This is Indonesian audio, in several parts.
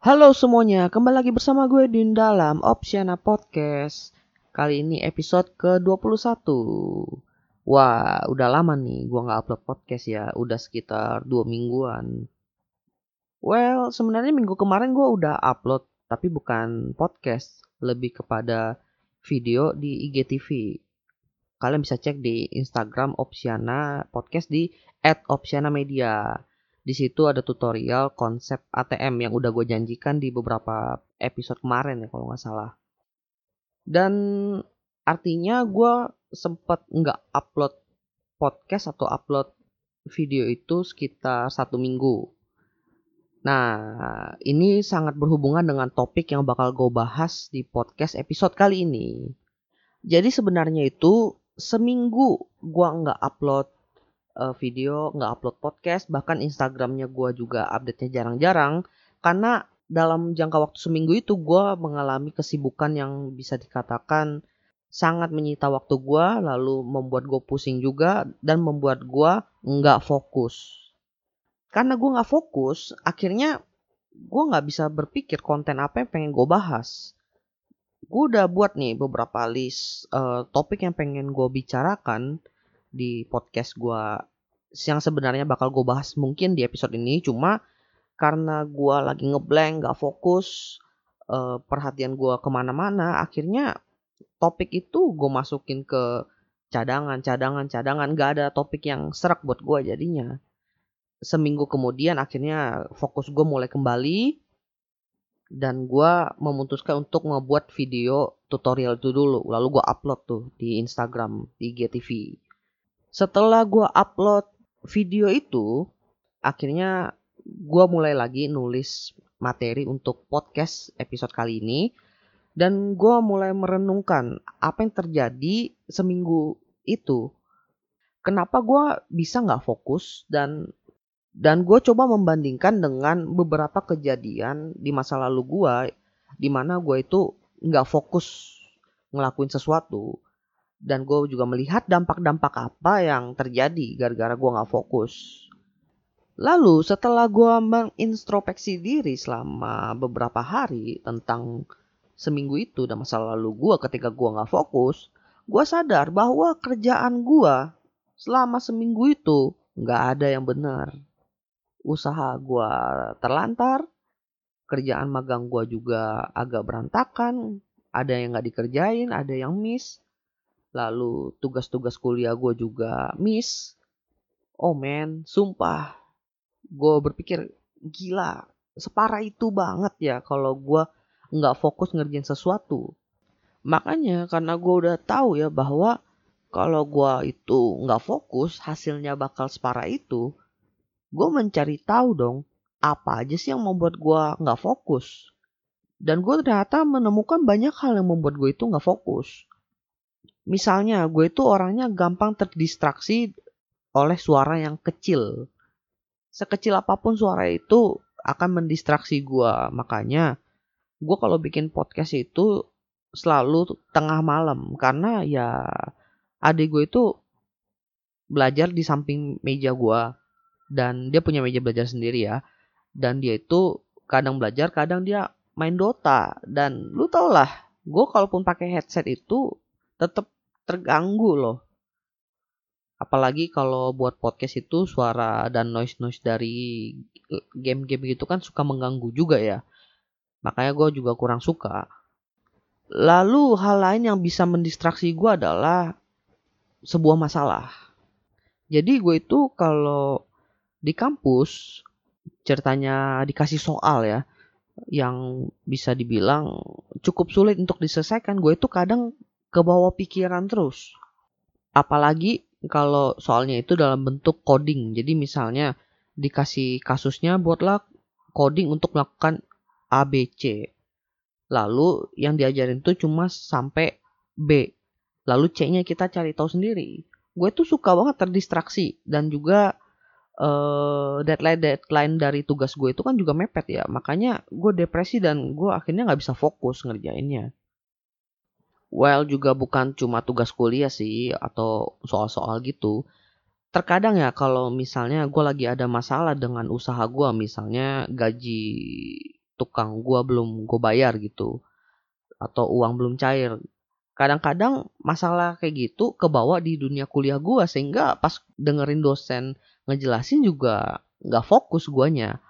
Halo semuanya, kembali lagi bersama gue di dalam Opsiana Podcast. Kali ini episode ke-21. Wah, udah lama nih gue nggak upload podcast ya, udah sekitar dua mingguan. Well, sebenarnya minggu kemarin gue udah upload, tapi bukan podcast, lebih kepada video di IGTV. Kalian bisa cek di Instagram Opsiana Podcast di @opsiana_media. Di situ ada tutorial konsep ATM yang udah gue janjikan di beberapa episode kemarin ya kalau nggak salah. Dan artinya gue sempet nggak upload podcast atau upload video itu sekitar satu minggu. Nah, ini sangat berhubungan dengan topik yang bakal gue bahas di podcast episode kali ini. Jadi sebenarnya itu seminggu gue nggak upload uh, video, nggak upload podcast, bahkan Instagramnya gue juga update-nya jarang-jarang karena dalam jangka waktu seminggu itu gue mengalami kesibukan yang bisa dikatakan sangat menyita waktu gue, lalu membuat gue pusing juga dan membuat gue nggak fokus. Karena gue nggak fokus, akhirnya gue nggak bisa berpikir konten apa yang pengen gue bahas. Gue udah buat nih beberapa list uh, topik yang pengen gue bicarakan di podcast gue yang sebenarnya bakal gue bahas mungkin di episode ini. Cuma karena gue lagi ngeblank gak fokus uh, perhatian gue ke mana-mana akhirnya topik itu gue masukin ke cadangan cadangan cadangan. Gak ada topik yang serak buat gue jadinya. Seminggu kemudian akhirnya fokus gue mulai kembali dan gue memutuskan untuk ngebuat video tutorial itu dulu. Lalu gue upload tuh di Instagram di GTV setelah gue upload video itu akhirnya gue mulai lagi nulis materi untuk podcast episode kali ini. Dan gue mulai merenungkan apa yang terjadi seminggu itu. Kenapa gue bisa nggak fokus dan dan gue coba membandingkan dengan beberapa kejadian di masa lalu gue di mana gue itu nggak fokus ngelakuin sesuatu dan gue juga melihat dampak-dampak apa yang terjadi gara-gara gue gak fokus. Lalu setelah gue mengintrospeksi diri selama beberapa hari tentang seminggu itu dan masa lalu gue ketika gue gak fokus, gue sadar bahwa kerjaan gue selama seminggu itu gak ada yang benar. Usaha gue terlantar, kerjaan magang gue juga agak berantakan, ada yang gak dikerjain, ada yang miss, lalu tugas-tugas kuliah gue juga miss. Oh men sumpah. Gue berpikir gila separah itu banget ya kalau gue nggak fokus ngerjain sesuatu. Makanya karena gue udah tahu ya bahwa kalau gue itu nggak fokus hasilnya bakal separah itu gue mencari tahu dong apa aja sih yang membuat gue nggak fokus. Dan gue ternyata menemukan banyak hal yang membuat gue itu nggak fokus Misalnya gue itu orangnya gampang terdistraksi oleh suara yang kecil. Sekecil apa pun suara itu akan mendistraksi gue. Makanya gue kalau bikin podcast itu selalu tengah malam. Karena ya adik gue itu belajar di samping meja gue. Dan dia punya meja belajar sendiri ya. Dan dia itu kadang belajar, kadang dia main Dota. Dan lu tau lah, gue kalaupun pakai headset itu tetap terganggu loh. Apalagi kalau buat podcast itu suara dan noise-noise dari game-game gitu kan suka mengganggu juga ya. Makanya gue juga kurang suka. Lalu hal lain yang bisa mendistraksi gue adalah sebuah masalah. Jadi gue itu kalau di kampus ceritanya dikasih soal ya yang bisa dibilang cukup sulit untuk diselesaikan gue itu kadang ke bawah pikiran terus. Apalagi kalau soalnya itu dalam bentuk coding. Jadi misalnya dikasih kasusnya buatlah coding untuk melakukan ABC. Lalu yang diajarin tuh cuma sampai B. Lalu C-nya kita cari tahu sendiri. Gue tuh suka banget terdistraksi dan juga uh, deadline deadline dari tugas gue itu kan juga mepet ya. Makanya gue depresi dan gue akhirnya nggak bisa fokus ngerjainnya. Well juga bukan cuma tugas kuliah sih atau soal-soal gitu. Terkadang ya kalau misalnya gue lagi ada masalah dengan usaha gue, misalnya gaji tukang gua belum gue bayar gitu atau uang belum cair kadang-kadang masalah kayak gitu kebawa di dunia kuliah gua sehingga pas dengerin dosen ngejelasin juga nggak fokus guanya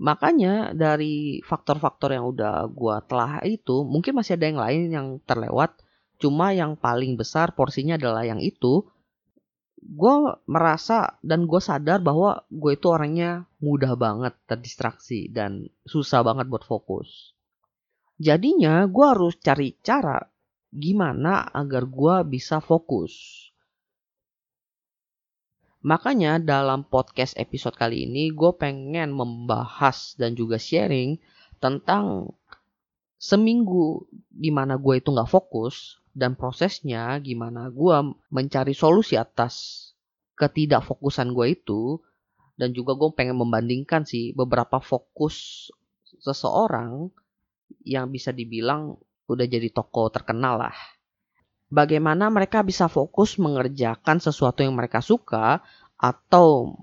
makanya dari faktor-faktor yang udah gua telah itu mungkin masih ada yang lain yang terlewat cuma yang paling besar porsinya adalah yang itu gue merasa dan gue sadar bahwa gue itu orangnya mudah banget terdistraksi dan susah banget buat fokus. Jadinya gue harus cari cara gimana agar gue bisa fokus. Makanya dalam podcast episode kali ini gue pengen membahas dan juga sharing tentang seminggu di mana gue itu gak fokus dan prosesnya gimana gue mencari solusi atas ketidakfokusan gue itu dan juga gue pengen membandingkan sih beberapa fokus seseorang yang bisa dibilang udah jadi toko terkenal lah. Bagaimana mereka bisa fokus mengerjakan sesuatu yang mereka suka atau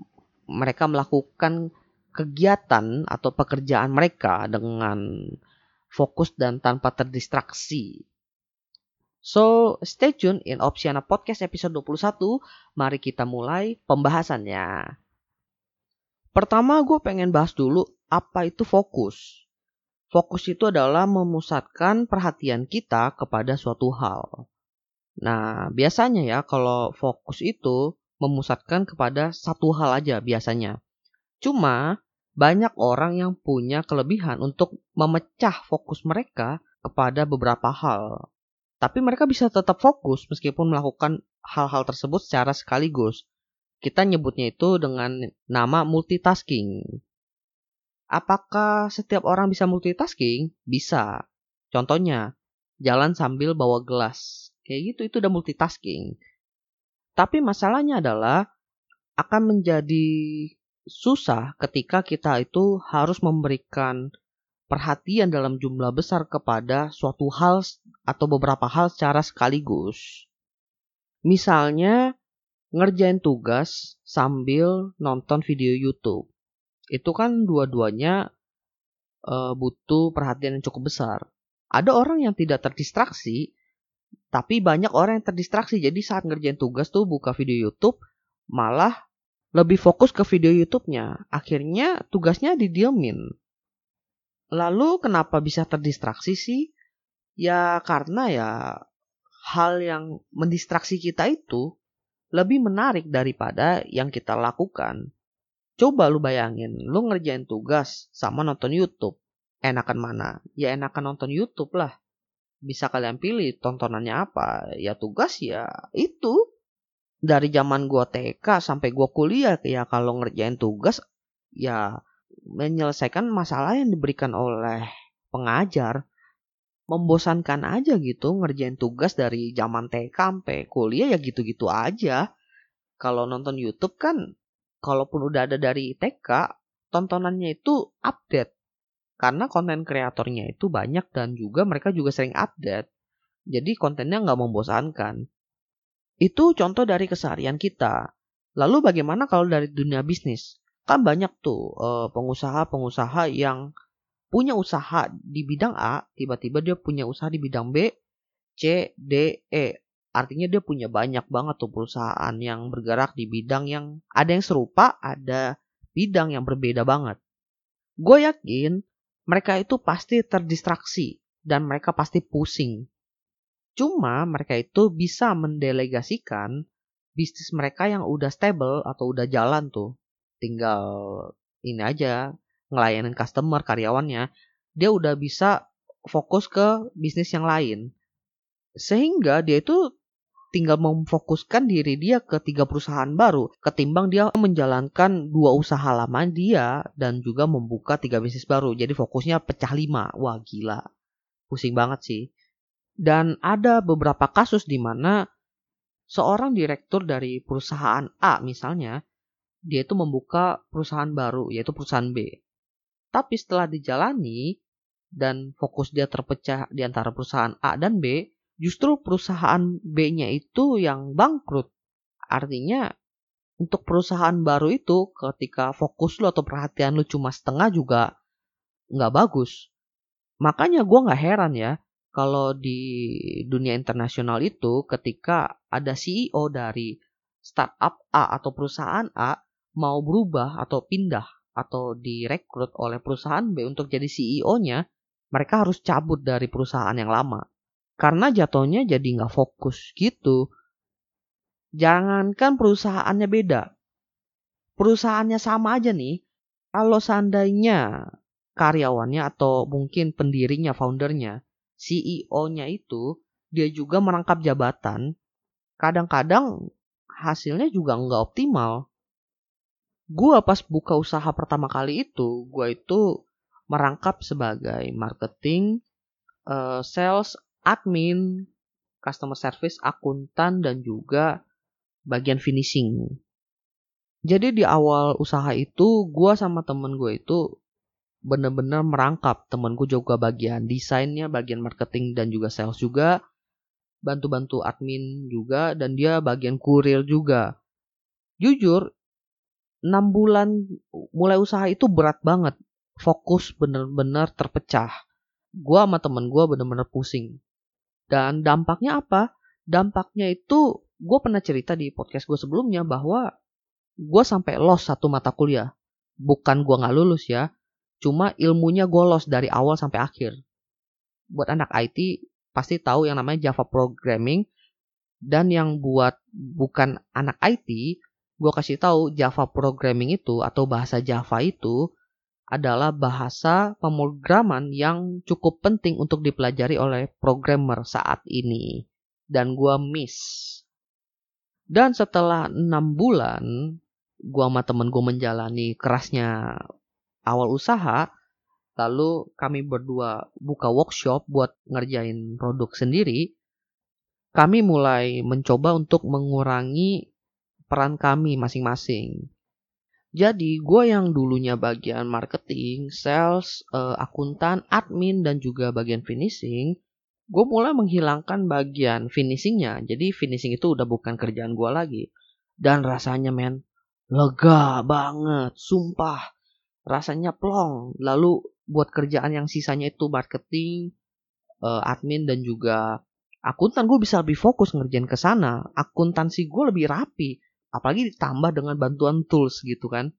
mereka melakukan kegiatan atau pekerjaan mereka dengan fokus dan tanpa terdistraksi. So, stay tune in Opsiana Podcast episode 21. Mari kita mulai pembahasannya. Pertama, gue pengen bahas dulu apa itu fokus. Fokus itu adalah memusatkan perhatian kita kepada suatu hal. Nah, biasanya ya kalau fokus itu memusatkan kepada satu hal aja biasanya. Cuma banyak orang yang punya kelebihan untuk memecah fokus mereka kepada beberapa hal. Tapi mereka bisa tetap fokus meskipun melakukan hal-hal tersebut secara sekaligus. Kita nyebutnya itu dengan nama multitasking. Apakah setiap orang bisa multitasking? Bisa. Contohnya, jalan sambil bawa gelas. Kayak gitu, itu udah multitasking. Tapi masalahnya adalah akan menjadi susah ketika kita itu harus memberikan perhatian dalam jumlah besar kepada suatu hal atau beberapa hal secara sekaligus. Misalnya, ngerjain tugas sambil nonton video YouTube. Itu kan dua-duanya e, butuh perhatian yang cukup besar. Ada orang yang tidak terdistraksi, tapi banyak orang yang terdistraksi. Jadi saat ngerjain tugas tuh buka video YouTube, malah lebih fokus ke video YouTube-nya. Akhirnya tugasnya didiemin. Lalu kenapa bisa terdistraksi sih? Ya karena ya hal yang mendistraksi kita itu lebih menarik daripada yang kita lakukan. Coba lu bayangin, lu ngerjain tugas sama nonton YouTube. Enakan mana? Ya enakan nonton YouTube lah. Bisa kalian pilih tontonannya apa? Ya tugas ya itu. Dari zaman gua TK sampai gua kuliah ya kalau ngerjain tugas ya menyelesaikan masalah yang diberikan oleh pengajar membosankan aja gitu ngerjain tugas dari zaman TK sampai kuliah ya gitu-gitu aja. Kalau nonton YouTube kan kalaupun udah ada dari TK, tontonannya itu update. Karena konten kreatornya itu banyak dan juga mereka juga sering update. Jadi kontennya nggak membosankan. Itu contoh dari keseharian kita. Lalu bagaimana kalau dari dunia bisnis? kan banyak tuh eh, pengusaha-pengusaha yang punya usaha di bidang A, tiba-tiba dia punya usaha di bidang B, C, D, E. Artinya dia punya banyak banget tuh perusahaan yang bergerak di bidang yang ada yang serupa, ada bidang yang berbeda banget. Gue yakin mereka itu pasti terdistraksi dan mereka pasti pusing. Cuma mereka itu bisa mendelegasikan bisnis mereka yang udah stable atau udah jalan tuh. Tinggal ini aja ngelayanin customer karyawannya. Dia udah bisa fokus ke bisnis yang lain. Sehingga dia itu tinggal memfokuskan diri dia ke tiga perusahaan baru ketimbang dia menjalankan dua usaha lama dia dan juga membuka tiga bisnis baru. Jadi fokusnya pecah lima. Wah gila. Pusing banget sih. Dan ada beberapa kasus di mana seorang direktur dari perusahaan A misalnya, dia itu membuka perusahaan baru yaitu perusahaan B. Tapi setelah dijalani dan fokus dia terpecah di antara perusahaan A dan B, justru perusahaan B-nya itu yang bangkrut. Artinya untuk perusahaan baru itu ketika fokus lo atau perhatian lo cuma setengah juga nggak bagus. Makanya gue nggak heran ya kalau di dunia internasional itu ketika ada CEO dari startup A atau perusahaan A mau berubah atau pindah atau direkrut oleh perusahaan B untuk jadi CEO-nya, mereka harus cabut dari perusahaan yang lama. Karena jatuhnya jadi nggak fokus gitu. Jangankan perusahaannya beda. Perusahaannya sama aja nih. Kalau seandainya karyawannya atau mungkin pendirinya, foundernya, CEO-nya itu, dia juga merangkap jabatan, kadang-kadang hasilnya juga nggak optimal. Gua pas buka usaha pertama kali itu, gua itu merangkap sebagai marketing, uh, sales, admin, customer service, akuntan, dan juga bagian finishing. Jadi di awal usaha itu, gue sama temen gue itu bener-bener merangkap. Temen gue juga bagian desainnya, bagian marketing, dan juga sales juga. Bantu-bantu admin juga, dan dia bagian kurir juga. Jujur, 6 bulan mulai usaha itu berat banget. Fokus bener-bener terpecah. Gue sama temen gue bener-bener pusing. Dan dampaknya apa? Dampaknya itu gue pernah cerita di podcast gue sebelumnya bahwa gue sampai loss satu mata kuliah. Bukan gue nggak lulus ya, cuma ilmunya gue loss dari awal sampai akhir. Buat anak IT pasti tahu yang namanya Java Programming dan yang buat bukan anak IT, gue kasih tahu Java Programming itu atau bahasa Java itu adalah bahasa pemrograman yang cukup penting untuk dipelajari oleh programmer saat ini. Dan gua miss. Dan setelah enam bulan, gua sama temen gua menjalani kerasnya awal usaha, lalu kami berdua buka workshop buat ngerjain produk sendiri, kami mulai mencoba untuk mengurangi peran kami masing-masing. Jadi gue yang dulunya bagian marketing, sales, uh, akuntan, admin, dan juga bagian finishing, gue mulai menghilangkan bagian finishingnya. Jadi finishing itu udah bukan kerjaan gue lagi. Dan rasanya men, lega banget, sumpah. Rasanya plong. Lalu buat kerjaan yang sisanya itu marketing, uh, admin, dan juga akuntan, gue bisa lebih fokus ngerjain ke sana. Akuntansi gue lebih rapi apalagi ditambah dengan bantuan tools gitu kan.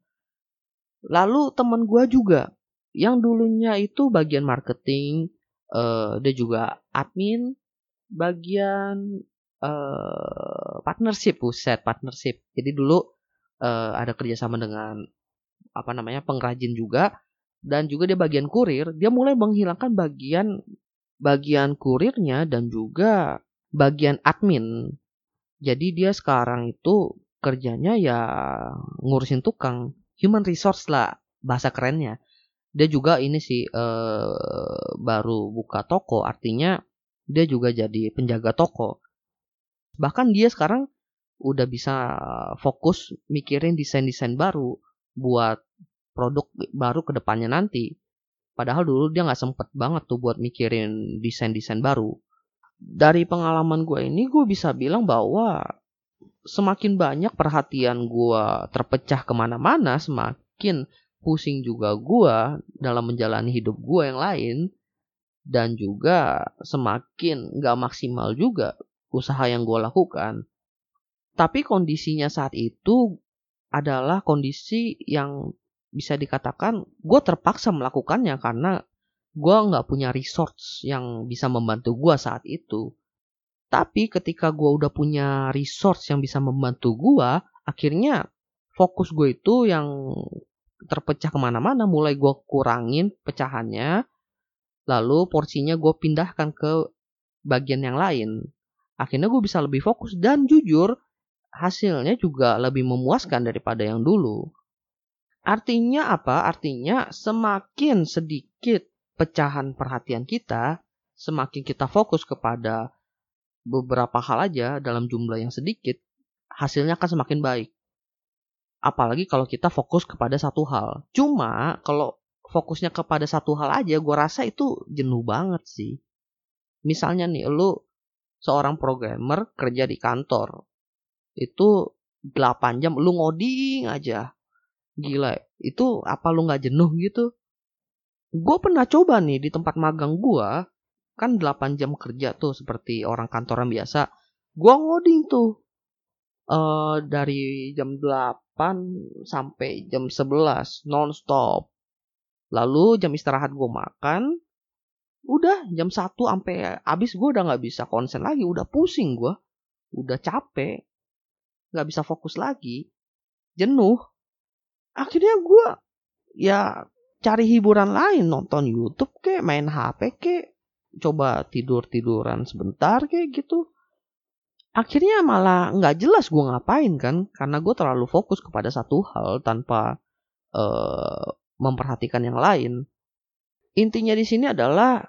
Lalu teman gue juga yang dulunya itu bagian marketing uh, dia juga admin bagian uh, partnership buset partnership. Jadi dulu uh, ada kerjasama dengan apa namanya pengrajin juga dan juga dia bagian kurir. Dia mulai menghilangkan bagian bagian kurirnya dan juga bagian admin. Jadi dia sekarang itu kerjanya ya ngurusin tukang. Human resource lah bahasa kerennya. Dia juga ini sih eh, baru buka toko artinya dia juga jadi penjaga toko. Bahkan dia sekarang udah bisa fokus mikirin desain-desain baru buat produk baru ke depannya nanti. Padahal dulu dia nggak sempet banget tuh buat mikirin desain-desain baru. Dari pengalaman gue ini gue bisa bilang bahwa semakin banyak perhatian gue terpecah ke mana-mana, semakin pusing juga gue dalam menjalani hidup gue yang lain. Dan juga semakin gak maksimal juga usaha yang gue lakukan. Tapi kondisinya saat itu adalah kondisi yang bisa dikatakan gue terpaksa melakukannya karena gue nggak punya resource yang bisa membantu gue saat itu. Tapi ketika gue udah punya resource yang bisa membantu gue, akhirnya fokus gue itu yang terpecah ke mana-mana, mulai gue kurangin pecahannya, lalu porsinya gue pindahkan ke bagian yang lain. akhirnya gue bisa lebih fokus dan jujur hasilnya juga lebih memuaskan daripada yang dulu. Artinya apa? Artinya semakin sedikit pecahan perhatian kita, semakin kita fokus kepada beberapa hal aja dalam jumlah yang sedikit, hasilnya akan semakin baik. Apalagi kalau kita fokus kepada satu hal. Cuma kalau fokusnya kepada satu hal aja, gue rasa itu jenuh banget sih. Misalnya nih, lu seorang programmer kerja di kantor. Itu 8 jam lu ngoding aja Gila, itu apa lu nggak jenuh gitu? Gue pernah coba nih di tempat magang gue, kan 8 jam kerja tuh seperti orang kantoran biasa. Gue ngoding tuh. Uh, dari jam 8 sampai jam 11 non-stop. Lalu jam istirahat gue makan, udah jam 1 sampai habis gue udah nggak bisa konsen lagi, udah pusing gue, udah capek, nggak bisa fokus lagi, jenuh akhirnya gue ya cari hiburan lain nonton YouTube kayak main HP kayak coba tidur tiduran sebentar kayak gitu. Akhirnya malah nggak jelas gue ngapain kan karena gue terlalu fokus kepada satu hal tanpa uh, memperhatikan yang lain. Intinya di sini adalah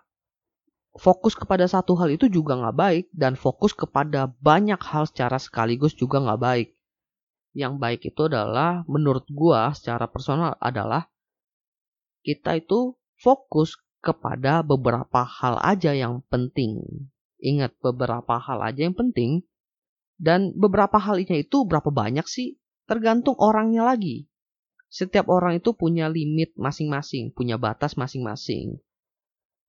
fokus kepada satu hal itu juga nggak baik dan fokus kepada banyak hal secara sekaligus juga nggak baik. Yang baik itu adalah menurut gua secara personal adalah kita itu fokus kepada beberapa hal aja yang penting. Ingat beberapa hal aja yang penting dan beberapa halnya itu berapa banyak sih tergantung orangnya lagi. Setiap orang itu punya limit masing-masing, punya batas masing-masing.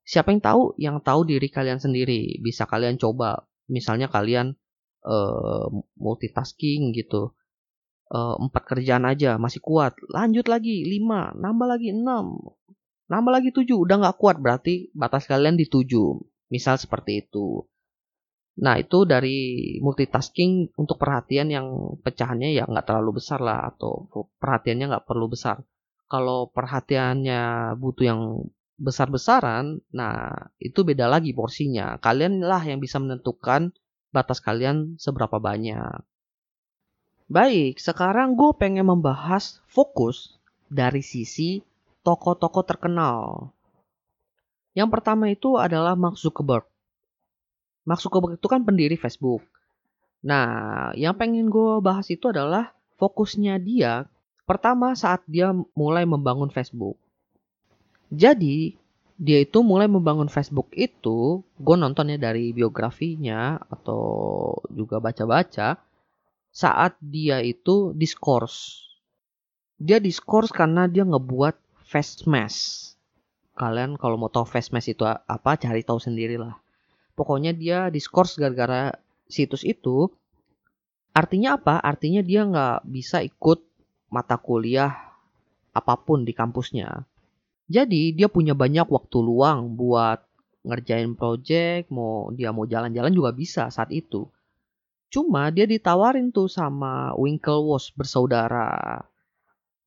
Siapa yang tahu? Yang tahu diri kalian sendiri. Bisa kalian coba. Misalnya kalian uh, multitasking gitu uh, empat kerjaan aja masih kuat lanjut lagi lima nambah lagi enam nambah lagi tujuh udah nggak kuat berarti batas kalian di tujuh. Misal seperti itu. Nah itu dari multitasking untuk perhatian yang pecahannya ya nggak terlalu besar lah atau perhatiannya nggak perlu besar. Kalau perhatiannya butuh yang besar-besaran nah itu beda lagi porsinya. Kalian lah yang bisa menentukan batas kalian seberapa banyak. Baik, sekarang gue pengen membahas fokus dari sisi toko-toko terkenal. Yang pertama itu adalah Mark Zuckerberg. Mark Zuckerberg itu kan pendiri Facebook. Nah, yang pengen gue bahas itu adalah fokusnya dia pertama saat dia mulai membangun Facebook. Jadi, dia itu mulai membangun Facebook itu, gue nontonnya dari biografinya atau juga baca-baca saat dia itu diskors. Dia diskors karena dia ngebuat face mask. Kalian kalau mau tahu face mask itu apa, cari tahu sendirilah. Pokoknya dia diskors gara-gara situs itu. Artinya apa? Artinya dia nggak bisa ikut mata kuliah apa pun di kampusnya. Jadi dia punya banyak waktu luang buat ngerjain project, mau dia mau jalan-jalan juga bisa saat itu. Cuma dia ditawarin tuh sama Winklevoss bersaudara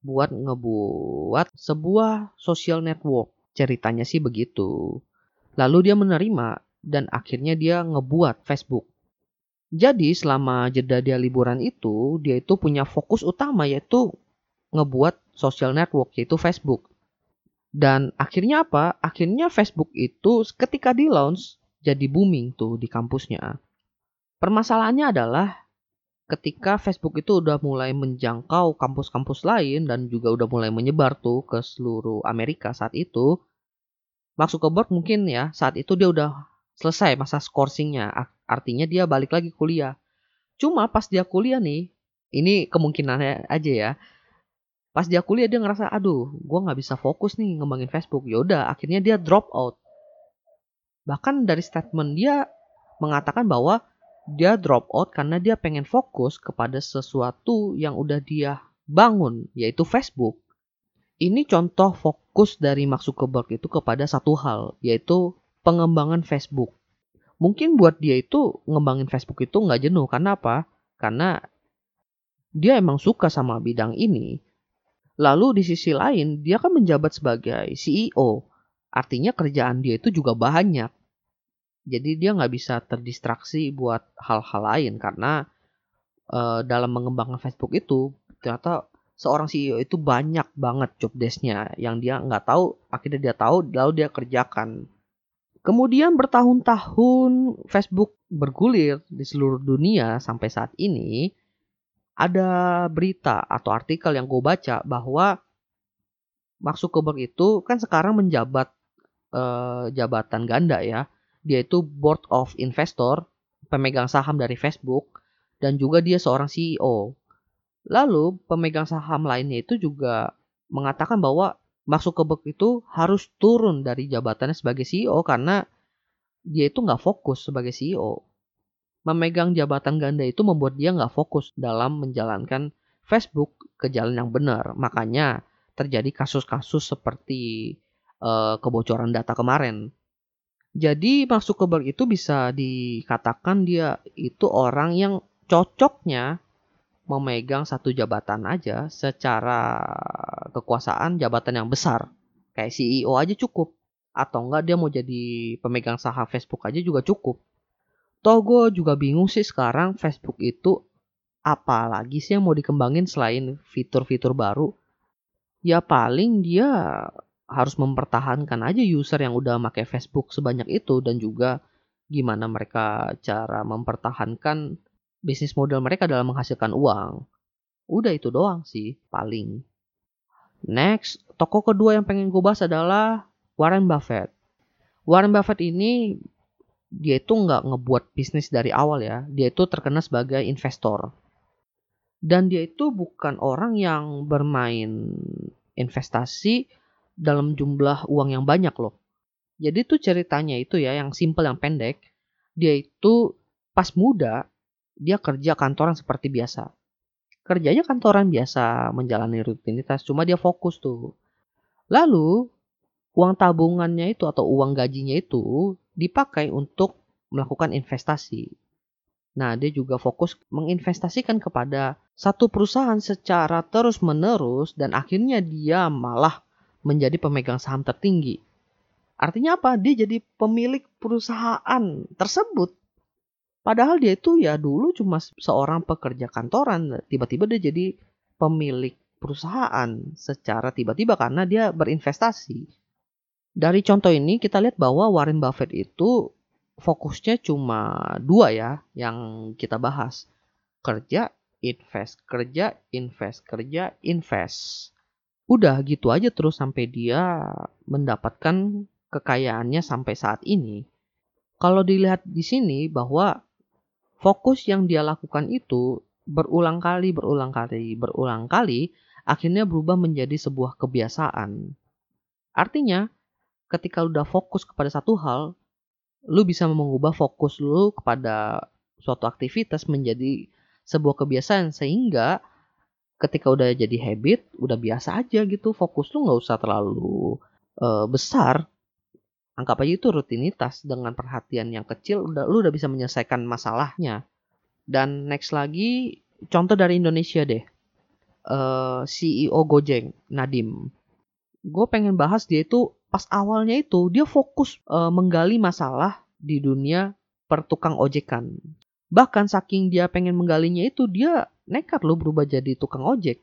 buat ngebuat sebuah social network. Ceritanya sih begitu. Lalu dia menerima dan akhirnya dia ngebuat Facebook. Jadi selama jeda dia liburan itu, dia itu punya fokus utama yaitu ngebuat social network yaitu Facebook. Dan akhirnya apa? Akhirnya Facebook itu ketika di launch jadi booming tuh di kampusnya. Permasalahannya adalah ketika Facebook itu udah mulai menjangkau kampus-kampus lain dan juga udah mulai menyebar tuh ke seluruh Amerika saat itu, Mark Zuckerberg mungkin ya saat itu dia udah selesai masa scorsingnya, artinya dia balik lagi kuliah. Cuma pas dia kuliah nih, ini kemungkinannya aja ya. Pas dia kuliah dia ngerasa, aduh, gue nggak bisa fokus nih ngembangin Facebook. Yaudah, akhirnya dia drop out. Bahkan dari statement dia mengatakan bahwa dia drop out karena dia pengen fokus kepada sesuatu yang udah dia bangun, yaitu Facebook. Ini contoh fokus dari Mark Zuckerberg itu kepada satu hal, yaitu pengembangan Facebook. Mungkin buat dia itu ngembangin Facebook itu nggak jenuh, karena apa? Karena dia emang suka sama bidang ini. Lalu di sisi lain, dia kan menjabat sebagai CEO. Artinya kerjaan dia itu juga banyak. Jadi dia nggak bisa terdistraksi buat hal-hal lain karena uh, dalam mengembangkan Facebook itu ternyata seorang CEO itu banyak banget job desknya yang dia nggak tahu akhirnya dia tahu lalu dia kerjakan. Kemudian bertahun-tahun Facebook bergulir di seluruh dunia sampai saat ini ada berita atau artikel yang gue baca bahwa Mark Zuckerberg itu kan sekarang menjabat uh, jabatan ganda ya dia itu board of investor, pemegang saham dari Facebook, dan juga dia seorang CEO. Lalu pemegang saham lainnya itu juga mengatakan bahwa Mark Zuckerberg itu harus turun dari jabatannya sebagai CEO karena dia itu nggak fokus sebagai CEO. Memegang jabatan ganda itu membuat dia nggak fokus dalam menjalankan Facebook ke jalan yang benar. Makanya terjadi kasus-kasus seperti uh, kebocoran data kemarin. Jadi Mark Zuckerberg itu bisa dikatakan dia itu orang yang cocoknya memegang satu jabatan aja secara kekuasaan jabatan yang besar. Kayak CEO aja cukup. Atau enggak dia mau jadi pemegang saham Facebook aja juga cukup. Toh gue juga bingung sih sekarang Facebook itu apa lagi sih yang mau dikembangin selain fitur-fitur baru. Ya paling dia harus mempertahankan aja user yang udah pakai Facebook sebanyak itu dan juga gimana mereka cara mempertahankan bisnis model mereka dalam menghasilkan uang. Udah itu doang sih paling. Next, toko kedua yang pengen gue bahas adalah Warren Buffett. Warren Buffett ini dia itu nggak ngebuat bisnis dari awal ya. Dia itu terkenal sebagai investor. Dan dia itu bukan orang yang bermain investasi dalam jumlah uang yang banyak loh. Jadi tuh ceritanya itu ya yang simple yang pendek. Dia itu pas muda dia kerja kantoran seperti biasa. Kerjanya kantoran biasa menjalani rutinitas cuma dia fokus tuh. Lalu uang tabungannya itu atau uang gajinya itu dipakai untuk melakukan investasi. Nah, dia juga fokus menginvestasikan kepada satu perusahaan secara terus-menerus dan akhirnya dia malah menjadi pemegang saham tertinggi. Artinya apa? Dia jadi pemilik perusahaan tersebut. Padahal dia itu ya dulu cuma seorang pekerja kantoran, tiba-tiba dia jadi pemilik perusahaan secara tiba-tiba karena dia berinvestasi. Dari contoh ini kita lihat bahwa Warren Buffett itu fokusnya cuma dua ya yang kita bahas. Kerja, invest, kerja, invest, kerja, invest udah gitu aja terus sampai dia mendapatkan kekayaannya sampai saat ini. Kalau dilihat di sini bahwa fokus yang dia lakukan itu berulang kali, berulang kali, berulang kali, akhirnya berubah menjadi sebuah kebiasaan. Artinya, ketika lu udah fokus kepada satu hal, lu bisa mengubah fokus lu kepada suatu aktivitas menjadi sebuah kebiasaan sehingga ketika udah jadi habit, udah biasa aja gitu, fokus lu nggak usah terlalu uh, besar. Anggap aja itu rutinitas dengan perhatian yang kecil, udah lu udah bisa menyelesaikan masalahnya. Dan next lagi, contoh dari Indonesia deh, uh, eh, CEO Gojek, Nadim. Gue pengen bahas dia itu pas awalnya itu dia fokus uh, menggali masalah di dunia pertukang ojekan. Bahkan saking dia pengen menggalinya itu dia nekat loh berubah jadi tukang ojek.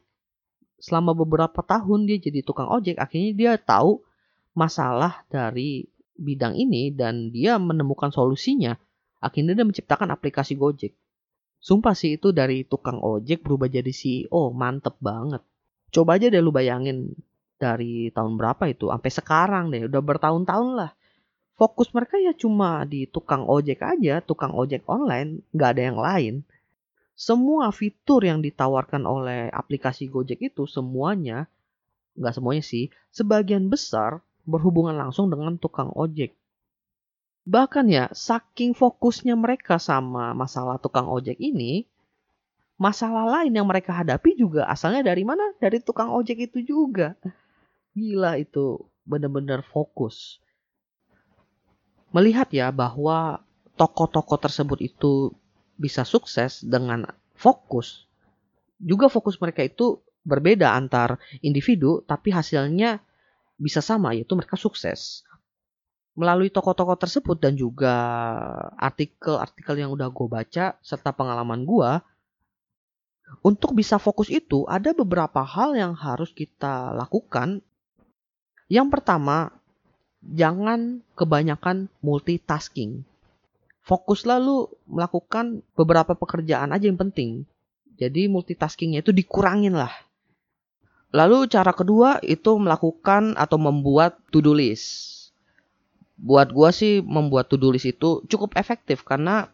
Selama beberapa tahun dia jadi tukang ojek, akhirnya dia tahu masalah dari bidang ini dan dia menemukan solusinya. Akhirnya dia menciptakan aplikasi Gojek. Sumpah sih itu dari tukang ojek berubah jadi CEO, mantep banget. Coba aja deh lu bayangin dari tahun berapa itu, sampai sekarang deh, udah bertahun-tahun lah. Fokus mereka ya cuma di tukang ojek aja, tukang ojek online, nggak ada yang lain semua fitur yang ditawarkan oleh aplikasi Gojek itu semuanya, nggak semuanya sih, sebagian besar berhubungan langsung dengan tukang ojek. Bahkan ya, saking fokusnya mereka sama masalah tukang ojek ini, masalah lain yang mereka hadapi juga asalnya dari mana? Dari tukang ojek itu juga. Gila itu, benar-benar fokus. Melihat ya bahwa toko-toko tersebut itu bisa sukses dengan fokus. Juga fokus mereka itu berbeda antar individu, tapi hasilnya bisa sama, yaitu mereka sukses. melalui tokoh-tokoh tersebut dan juga artikel-artikel yang udah gue baca serta pengalaman gue, untuk bisa fokus itu ada beberapa hal yang harus kita lakukan. Yang pertama, jangan kebanyakan multitasking. Fokus lalu melakukan beberapa pekerjaan aja yang penting. Jadi multitaskingnya itu dikurangin lah. Lalu cara kedua itu melakukan atau membuat to-do list buat gue sih membuat to do list itu cukup efektif karena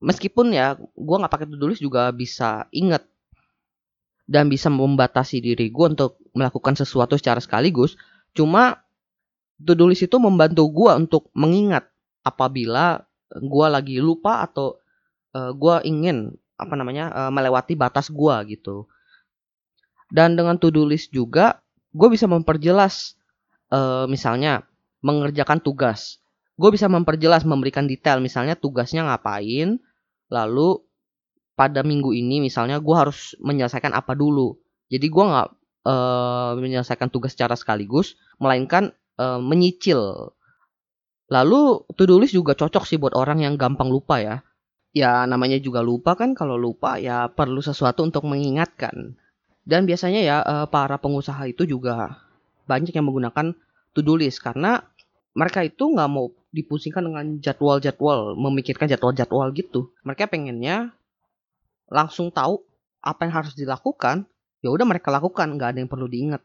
meskipun ya gue nggak pakai to do list juga bisa inget dan bisa membatasi diri gue untuk melakukan sesuatu secara sekaligus cuma to do list itu membantu gue untuk mengingat apabila gue lagi lupa atau uh, eh, gue ingin apa namanya uh, melewati batas gue gitu dan dengan to do list juga gue bisa memperjelas uh, misalnya mengerjakan tugas. Gue bisa memperjelas, memberikan detail, misalnya tugasnya ngapain, lalu pada minggu ini misalnya gue harus menyelesaikan apa dulu. Jadi gue nggak uh, menyelesaikan tugas secara sekaligus, melainkan uh, menyicil. Lalu to-do list juga cocok sih buat orang yang gampang lupa ya. Ya namanya juga lupa kan, kalau lupa ya perlu sesuatu untuk mengingatkan. Dan biasanya ya uh, para pengusaha itu juga banyak yang menggunakan to-do list karena mereka itu nggak mau dipusingkan dengan jadwal-jadwal, memikirkan jadwal-jadwal gitu. Mereka pengennya langsung tahu apa yang harus dilakukan, ya udah mereka lakukan, nggak ada yang perlu diingat.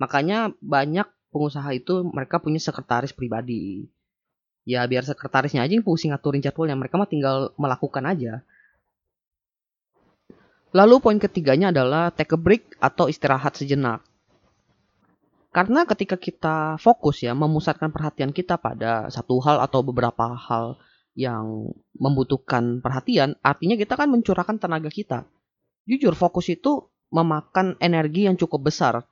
Makanya banyak pengusaha itu mereka punya sekretaris pribadi. Ya biar sekretarisnya aja yang pusing ngaturin jadwalnya, mereka mah tinggal melakukan aja. Lalu poin ketiganya adalah take a break atau istirahat sejenak. Karena ketika kita fokus ya memusatkan perhatian kita pada satu hal atau beberapa hal yang membutuhkan perhatian, artinya kita kan mencurahkan tenaga kita. Jujur, fokus itu memakan energi yang cukup besar.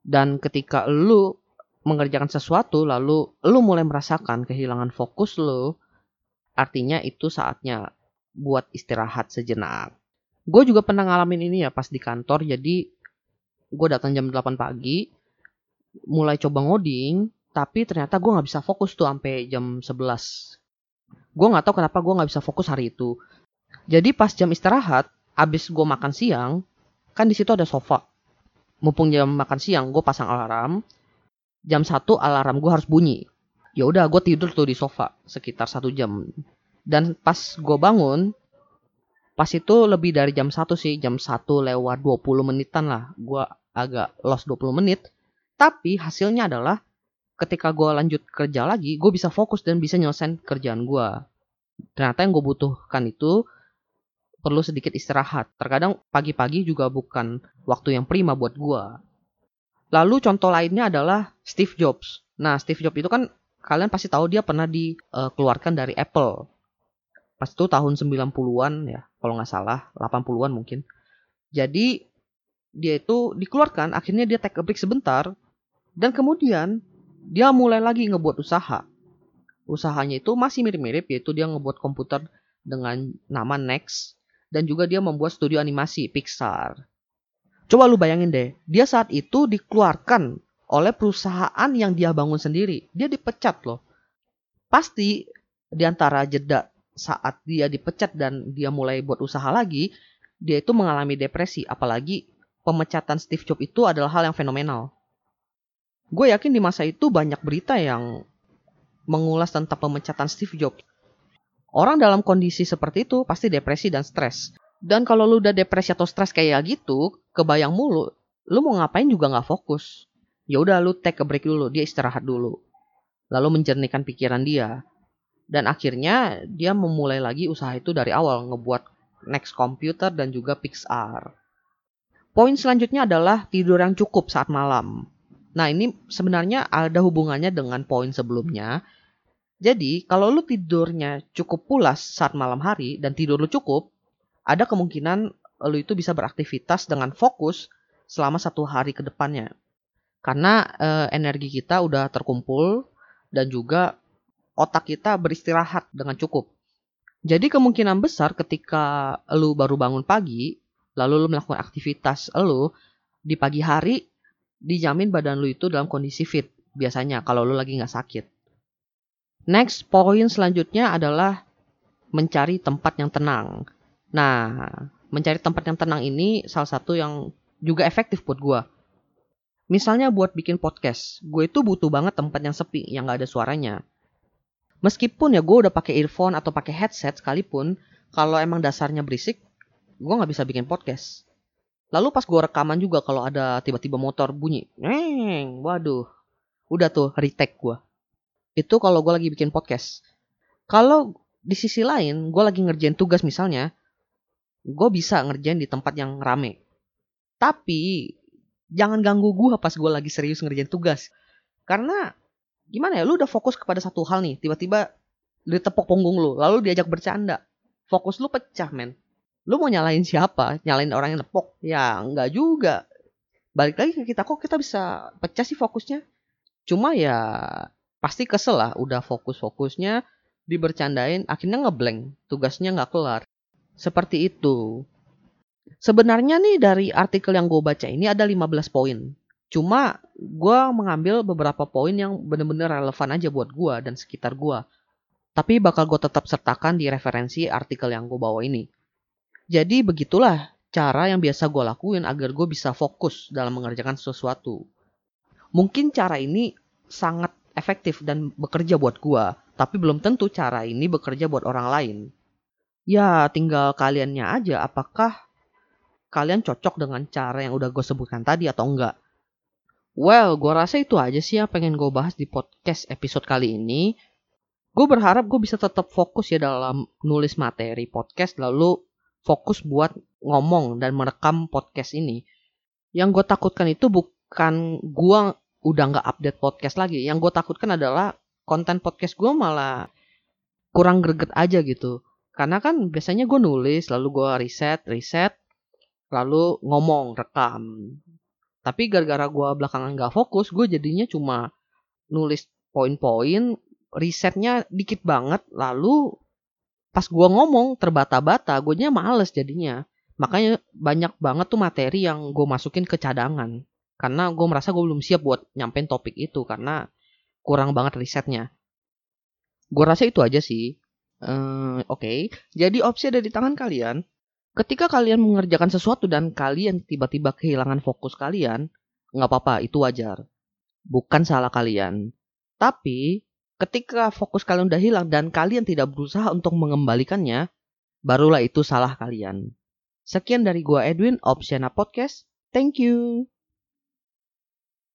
Dan ketika lu mengerjakan sesuatu lalu lu mulai merasakan kehilangan fokus lu, artinya itu saatnya buat istirahat sejenak. Gue juga pernah ngalamin ini ya pas di kantor, jadi gue datang jam 8 pagi mulai coba ngoding tapi ternyata gue nggak bisa fokus tuh sampai jam 11 gue nggak tahu kenapa gue nggak bisa fokus hari itu. Jadi pas jam istirahat abis gue makan siang kan di situ ada sofa mumpung jam makan siang gue pasang alarm. Jam satu alarm gue harus bunyi. Ya udah gue tidur tuh di sofa sekitar satu jam. Dan pas gue bangun pas itu lebih dari jam satu sih jam satu lewat 20 menitan lah. Gue agak lost 20 menit. Tapi hasilnya adalah ketika gue lanjut kerja lagi gue bisa fokus dan bisa nyelesain kerjaan gue ternyata yang gue butuhkan itu perlu sedikit istirahat. Terkadang pagi-pagi juga bukan waktu yang prima buat gue lalu contoh lainnya adalah Steve Jobs. Nah Steve Jobs itu kan kalian pasti tahu dia pernah dikeluarkan dari Apple. Pas itu tahun 90-an ya kalau nggak salah 80-an mungkin. Jadi dia itu dikeluarkan akhirnya dia take a break sebentar dan kemudian dia mulai lagi ngebuat usaha. Usahanya itu masih mirip-mirip yaitu dia ngebuat komputer dengan nama Next dan juga dia membuat studio animasi Pixar coba lu bayangin deh dia saat itu dikeluarkan oleh perusahaan yang dia bangun sendiri dia dipecat loh pasti di antara jeda saat dia dipecat dan dia mulai buat usaha lagi, dia itu mengalami depresi. Apalagi pemecatan Steve Jobs itu adalah hal yang fenomenal. Gue yakin di masa itu banyak berita yang mengulas tentang pemecatan Steve Jobs. Orang dalam kondisi seperti itu pasti depresi dan stres. Dan kalau lu udah depresi atau stres kayak gitu, kebayang mulu, lu mau ngapain juga nggak fokus. Ya udah lu take a break dulu, dia istirahat dulu. Lalu menjernihkan pikiran dia dan akhirnya dia memulai lagi usaha itu dari awal ngebuat Next Computer dan juga Pixar. Poin selanjutnya adalah tidur yang cukup saat malam. Nah ini sebenarnya ada hubungannya dengan poin sebelumnya. Jadi kalau lu tidurnya cukup pulas saat malam hari dan tidur lu cukup, ada kemungkinan lu itu bisa beraktivitas dengan fokus selama satu hari ke depannya. Karena e, energi kita udah terkumpul dan juga otak kita beristirahat dengan cukup. Jadi kemungkinan besar ketika lu baru bangun pagi, lalu lu melakukan aktivitas lu di pagi hari, dijamin badan lu itu dalam kondisi fit. biasanya kalau lu lagi nggak sakit. Next, poin selanjutnya adalah mencari tempat yang tenang. Nah, mencari tempat yang tenang ini salah satu yang juga efektif buat gue. Misalnya buat bikin podcast, gue itu butuh banget tempat yang sepi, yang gak ada suaranya. Meskipun ya gue udah pakai earphone atau pakai headset sekalipun, kalau emang dasarnya berisik, gue nggak bisa bikin podcast. Lalu pas gue rekaman juga kalau ada tiba-tiba motor bunyi, neng, waduh, udah tuh retake gue. Itu kalau gue lagi bikin podcast. Kalau di sisi lain, gue lagi ngerjain tugas misalnya, gue bisa ngerjain di tempat yang rame. Tapi jangan ganggu gue pas gue lagi serius ngerjain tugas. Karena gimana ya, lu udah fokus kepada satu hal nih, tiba-tiba ditepok punggung lu, lalu diajak bercanda. Fokus lu pecah, men. Lu mau nyalain siapa? Nyalain orang yang tepok? Ya, enggak juga. Balik lagi ke kita, kok kita bisa pecah sih fokusnya? Cuma ya pasti kesel lah, udah fokus-fokusnya dibercandain, akhirnya ngeblank, tugasnya nggak kelar. Seperti itu. Sebenarnya nih dari artikel yang gue baca ini ada 15 poin. Cuma gue mengambil beberapa poin yang bener-bener relevan aja buat gue dan sekitar gue. Tapi bakal gue tetap sertakan di referensi artikel yang gue bawa ini. Jadi begitulah cara yang biasa gue lakuin agar gue bisa fokus dalam mengerjakan sesuatu. Mungkin cara ini sangat efektif dan bekerja buat gue, tapi belum tentu cara ini bekerja buat orang lain. Ya tinggal kaliannya aja apakah kalian cocok dengan cara yang udah gue sebutkan tadi atau enggak. Well, gue rasa itu aja sih yang pengen gue bahas di podcast episode kali ini. Gue berharap gue bisa tetap fokus ya dalam nulis materi podcast lalu fokus buat ngomong dan merekam podcast ini. Yang gue takutkan itu bukan gue udah nggak update podcast lagi. Yang gue takutkan adalah konten podcast gue malah kurang greget aja gitu. Karena kan biasanya gue nulis, lalu gue riset, riset, lalu ngomong, rekam. Tapi gara-gara gue belakangan gak fokus, gue jadinya cuma nulis poin-poin, risetnya dikit banget, lalu pas gue ngomong terbata-bata, gue nya males jadinya. Makanya banyak banget tuh materi yang gue masukin ke cadangan. Karena gue merasa gue belum siap buat nyampein topik itu, karena kurang banget risetnya. Gue rasa itu aja sih. Uh, Oke, okay. jadi opsi ada di tangan kalian. Ketika kalian mengerjakan sesuatu dan kalian tiba-tiba kehilangan fokus kalian, nggak apa-apa, itu wajar. Bukan salah kalian. Tapi, ketika fokus kalian udah hilang dan kalian tidak berusaha untuk mengembalikannya, barulah itu salah kalian. Sekian dari gua Edwin, Opsiana Podcast. Thank you.